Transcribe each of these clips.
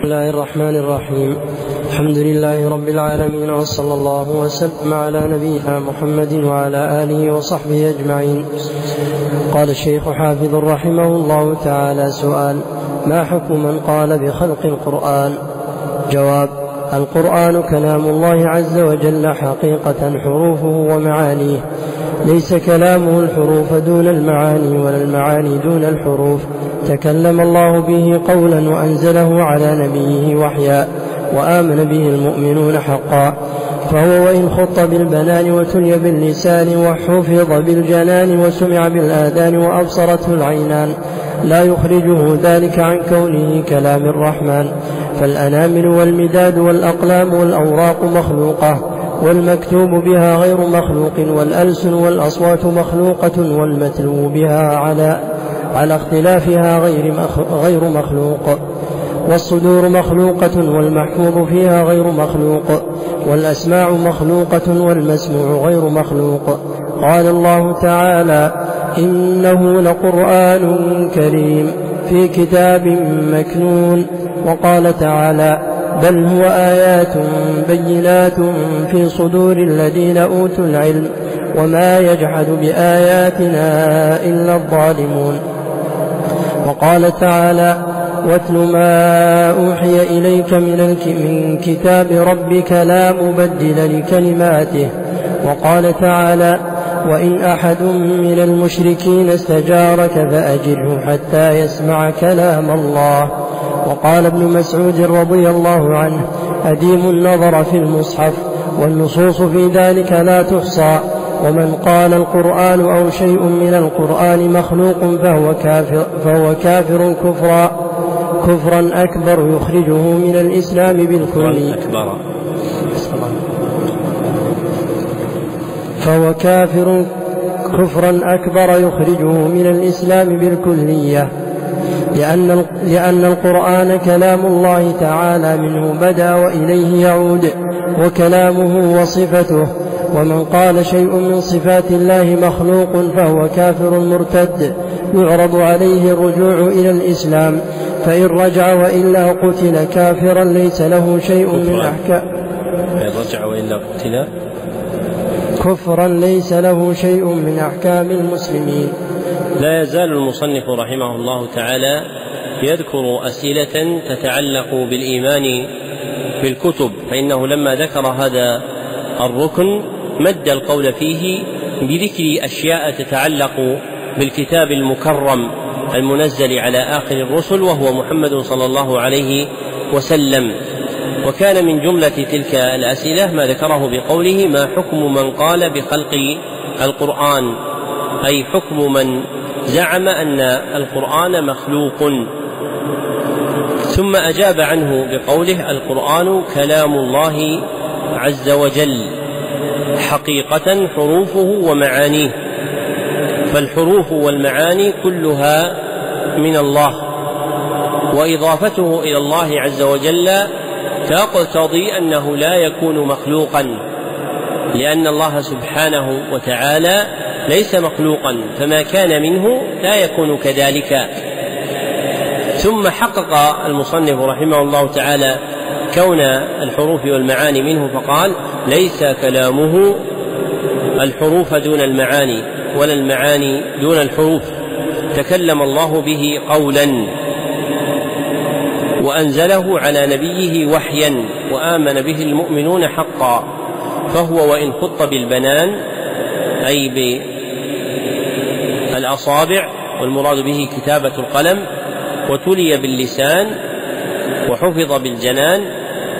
بسم الله الرحمن الرحيم. الحمد لله رب العالمين وصلى الله وسلم على نبينا محمد وعلى آله وصحبه أجمعين. قال الشيخ حافظ رحمه الله تعالى سؤال ما حكم من قال بخلق القرآن؟ جواب القرآن كلام الله عز وجل حقيقة حروفه ومعانيه. ليس كلامه الحروف دون المعاني ولا المعاني دون الحروف. تكلم الله به قولا وأنزله على نبيه وحيا وآمن به المؤمنون حقا. فهو وإن خط بالبنان وتلي باللسان وحفظ بالجنان وسمع بالآذان وأبصرته العينان. لا يخرجه ذلك عن كونه كلام الرحمن. فالأنامل والمداد والأقلام والأوراق مخلوقة. والمكتوب بها غير مخلوق والألسن والأصوات مخلوقة والمتلو بها على على اختلافها غير غير مخلوق. والصدور مخلوقة والمحفوظ فيها غير مخلوق. والأسماع مخلوقة والمسموع غير مخلوق. قال الله تعالى إنه لقرآن كريم في كتاب مكنون. وقال تعالى بل هو آيات بينات في صدور الذين أوتوا العلم وما يجحد بآياتنا إلا الظالمون. وقال تعالى واتل ما أوحي إليك من, من كتاب ربك لا مبدل لكلماته. وقال تعالى وإن أحد من المشركين استجارك فأجره حتى يسمع كلام الله. وقال ابن مسعود رضي الله عنه أديم النظر في المصحف والنصوص في ذلك لا تحصى ومن قال القرآن أو شيء من القرآن مخلوق فهو كافر, فهو كافر كفرا كفرا أكبر يخرجه من الإسلام بالكلية أكبر. فهو كافر كفرا أكبر يخرجه من الإسلام بالكلية. لأن, لأن القرآن كلام الله تعالى منه بدا وإليه يعود وكلامه وصفته. ومن قال شيء من صفات الله مخلوق فهو كافر مرتد. يعرض عليه الرجوع إلى الإسلام. فإن رجع وإلا قتل كافرا ليس له شيء من أحكام. فإن رجع وإلا قتل كفرا ليس له شيء من أحكام المسلمين. لا يزال المصنف رحمه الله تعالى يذكر أسئلة تتعلق بالإيمان بالكتب فإنه لما ذكر هذا الركن مد القول فيه بذكر أشياء تتعلق بالكتاب المكرم المنزل على آخر الرسل وهو محمد صلى الله عليه وسلم. وكان من جملة تلك الأسئلة ما ذكره بقوله ما حكم من قال بخلق القرآن؟ أي حكم من زعم أن القرآن مخلوق. ثم أجاب عنه بقوله القرآن كلام الله عز وجل حقيقة حروفه ومعانيه. فالحروف والمعاني كلها من الله وإضافته إلى الله عز وجل تقتضي أنه لا يكون مخلوقا لأن الله سبحانه وتعالى ليس مخلوقا فما كان منه لا يكون كذلك. ثم حقق المصنف رحمه الله تعالى كون الحروف والمعاني منه فقال ليس كلامه الحروف دون المعاني ولا المعاني دون الحروف. تكلم الله به قولا. وأنزله على نبيه وحيا وآمن به المؤمنون حقا. فهو وإن خط بالبنان اي بالاصابع والمراد به كتابة القلم وتلي باللسان وحفظ بالجنان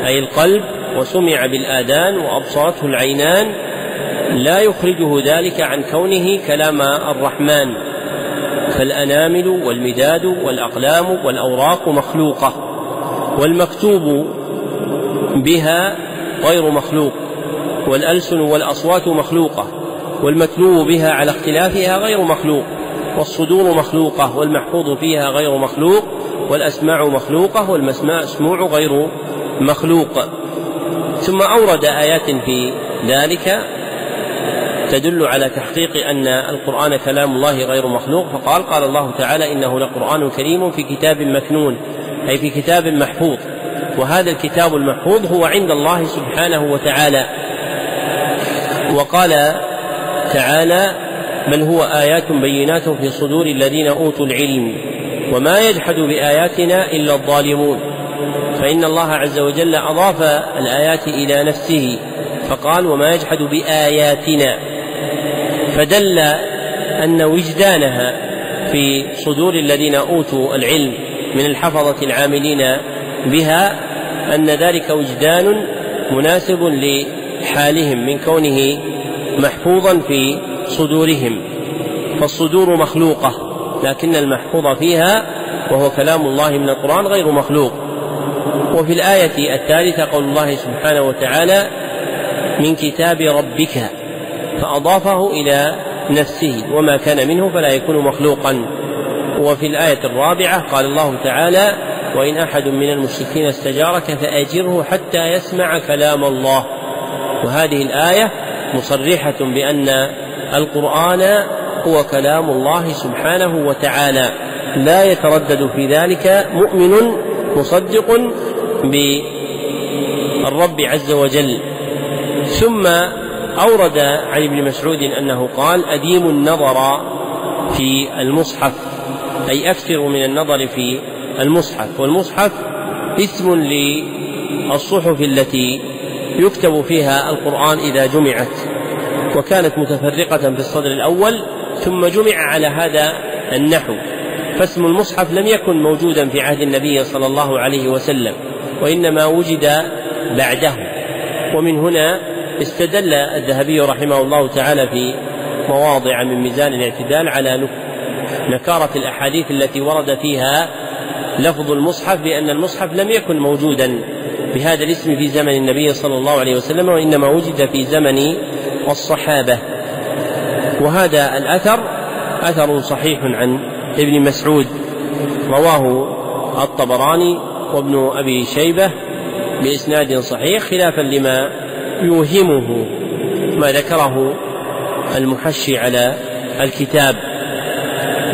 أي القلب وسمع بالآذان وأبصرته العينان لا يخرجه ذلك عن كونه كلام الرحمن. فالأنامل والمداد والأقلام والأوراق مخلوقة والمكتوب بها غير مخلوق والألسن والأصوات مخلوقة. والمتلو بها على اختلافها غير مخلوق والصدور مخلوقة والمحفوظ فيها غير مخلوق والأسماع مخلوقة والمسموع غير مخلوق. ثم أورد آيات في ذلك تدل على تحقيق أن القرآن كلام الله غير مخلوق فقال قال الله تعالى إنه لقرآن كريم في كتاب مكنون أي في كتاب محفوظ وهذا الكتاب المحفوظ هو عند الله سبحانه وتعالى. وقال تعالى بل هو آيات بينات في صدور الذين أوتوا العلم وما يجحد بآياتنا إلا الظالمون. فإن الله عز وجل أضاف الآيات إلى نفسه فقال وما يجحد بآياتنا. فدل أن وجدانها في صدور الذين أوتوا العلم من الحفظة العاملين بها أن ذلك وجدان مناسب لحالهم من كونه محفوظا في صدورهم. فالصدور مخلوقة لكن المحفوظ فيها وهو كلام الله من القرآن غير مخلوق. وفي الآية الثالثة قول الله سبحانه وتعالى من كتاب ربك فأضافه إلى نفسه وما كان منه فلا يكون مخلوقا. وفي الآية الرابعة قال الله تعالى وإن أحد من المشركين استجارك فأجره حتى يسمع كلام الله. وهذه الآية مصرحة بأن القرآن هو كلام الله سبحانه وتعالى. لا يتردد في ذلك مؤمن مصدق بالرب عز وجل. ثم أورد عن ابن مسعود أنه قال أديم النظر في المصحف أي أكثر من النظر في المصحف. والمصحف اسم للصحف التي يكتب فيها القرآن إذا جمعت وكانت متفرقة في الصدر الأول ثم جمع على هذا النحو. فاسم المصحف لم يكن موجودا في عهد النبي صلى الله عليه وسلم وإنما وجد بعده. ومن هنا استدل الذهبي رحمه الله تعالى في مواضع من ميزان الاعتدال على نكارة الأحاديث التي ورد فيها لفظ المصحف بأن المصحف لم يكن موجودا بهذا الاسم في زمن النبي صلى الله عليه وسلم وإنما وجد في زمن الصحابة. وهذا الأثر أثر صحيح عن ابن مسعود رواه الطبراني وابن أبي شيبة بإسناد صحيح خلافا لما يوهمه ما ذكره المحشي على الكتاب.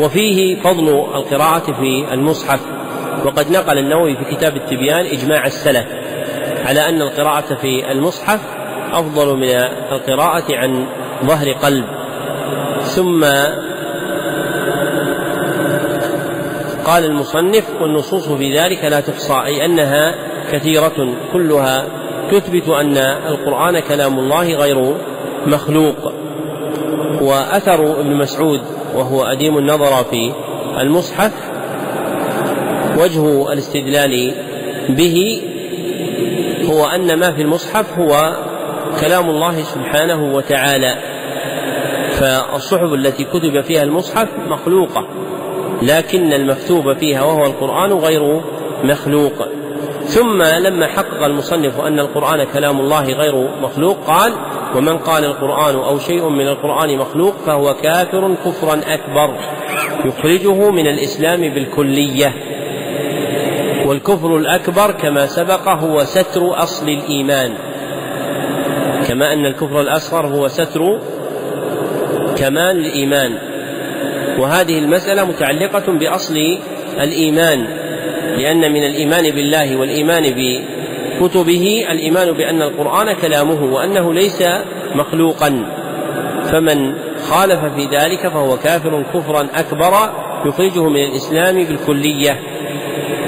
وفيه فضل القراءة في المصحف. وقد نقل النووي في كتاب التبيان إجماع السلف على أن القراءة في المصحف أفضل من القراءة عن ظهر قلب. ثم قال المصنف والنصوص في ذلك لا تحصى أي أنها كثيرة كلها تثبت أن القرآن كلام الله غير مخلوق. وأثر ابن مسعود وهو أديم النظر في المصحف وجه الاستدلال به هو أن ما في المصحف هو كلام الله سبحانه وتعالى. فالصحف التي كتب فيها المصحف مخلوقة لكن المكتوب فيها وهو القرآن غير مخلوق. ثم لما حقق المصنف أن القرآن كلام الله غير مخلوق قال ومن قال القرآن أو شيء من القرآن مخلوق فهو كافر كفرا أكبر يخرجه من الإسلام بالكلية. والكفر الأكبر كما سبق هو ستر أصل الإيمان. كما أن الكفر الأصغر هو ستر كمال الإيمان. وهذه المسألة متعلقة بأصل الإيمان لأن من الإيمان بالله والإيمان بكتبه الإيمان بأن القرآن كلامه وأنه ليس مخلوقا. فمن خالف في ذلك فهو كافر كفرا أكبر يخرجه من الإسلام بالكلية.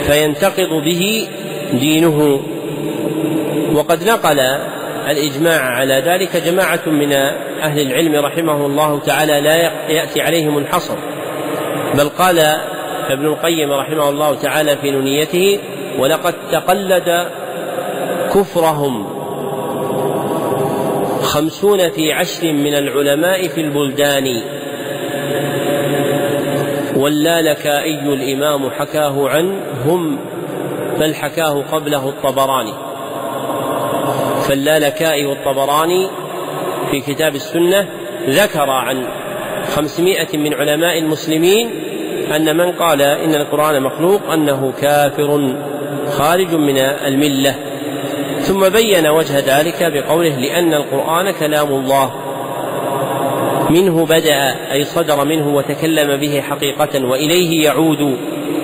فينتقض به دينه. وقد نقل الإجماع على ذلك جماعة من أهل العلم رحمه الله تعالى لا يأتي عليهم الحصر بل قال ابن القيم رحمه الله تعالى في نونيته ولقد تقلد كفرهم خمسون في عشر من العلماء في البلدان واللالكائي الإمام حكاه عنهم بل حكاه قبله الطبراني فاللالكائي والطبراني في كتاب السنة ذكر عن خمسمائة من علماء المسلمين أن من قال إن القرآن مخلوق أنه كافر خارج من الملة ثم بين وجه ذلك بقوله لأن القرآن كلام الله منه بدأ أي صدر منه وتكلم به حقيقة وإليه يعود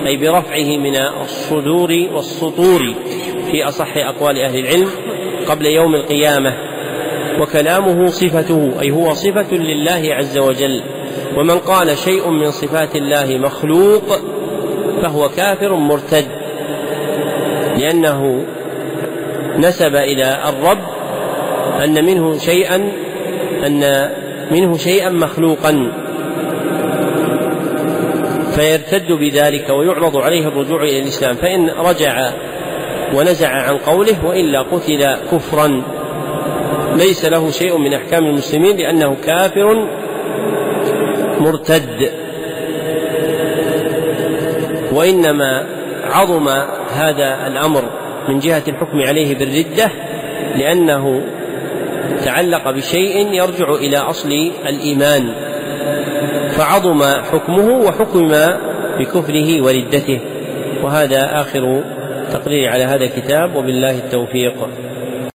أي برفعه من الصدور والسطور في أصح أقوال أهل العلم قبل يوم القيامة. وكلامه صفته أي هو صفة لله عز وجل. ومن قال شيء من صفات الله مخلوق فهو كافر مرتد لأنه نسب إلى الرب أن منه شيئا أن منه شيئا مخلوقا. فيرتد بذلك ويعرض عليه الرجوع إلى الإسلام. فإن رجع ونزع عن قوله وإلا قتل كفرا. ليس له شيء من أحكام المسلمين لأنه كافر مرتد. وإنما عظم هذا الأمر من جهة الحكم عليه بالردة لأنه تعلق بشيء يرجع إلى أصل الإيمان فعظم حكمه وحكم بكفره وردته. وهذا آخر تقرير على هذا الكتاب وبالله التوفيق.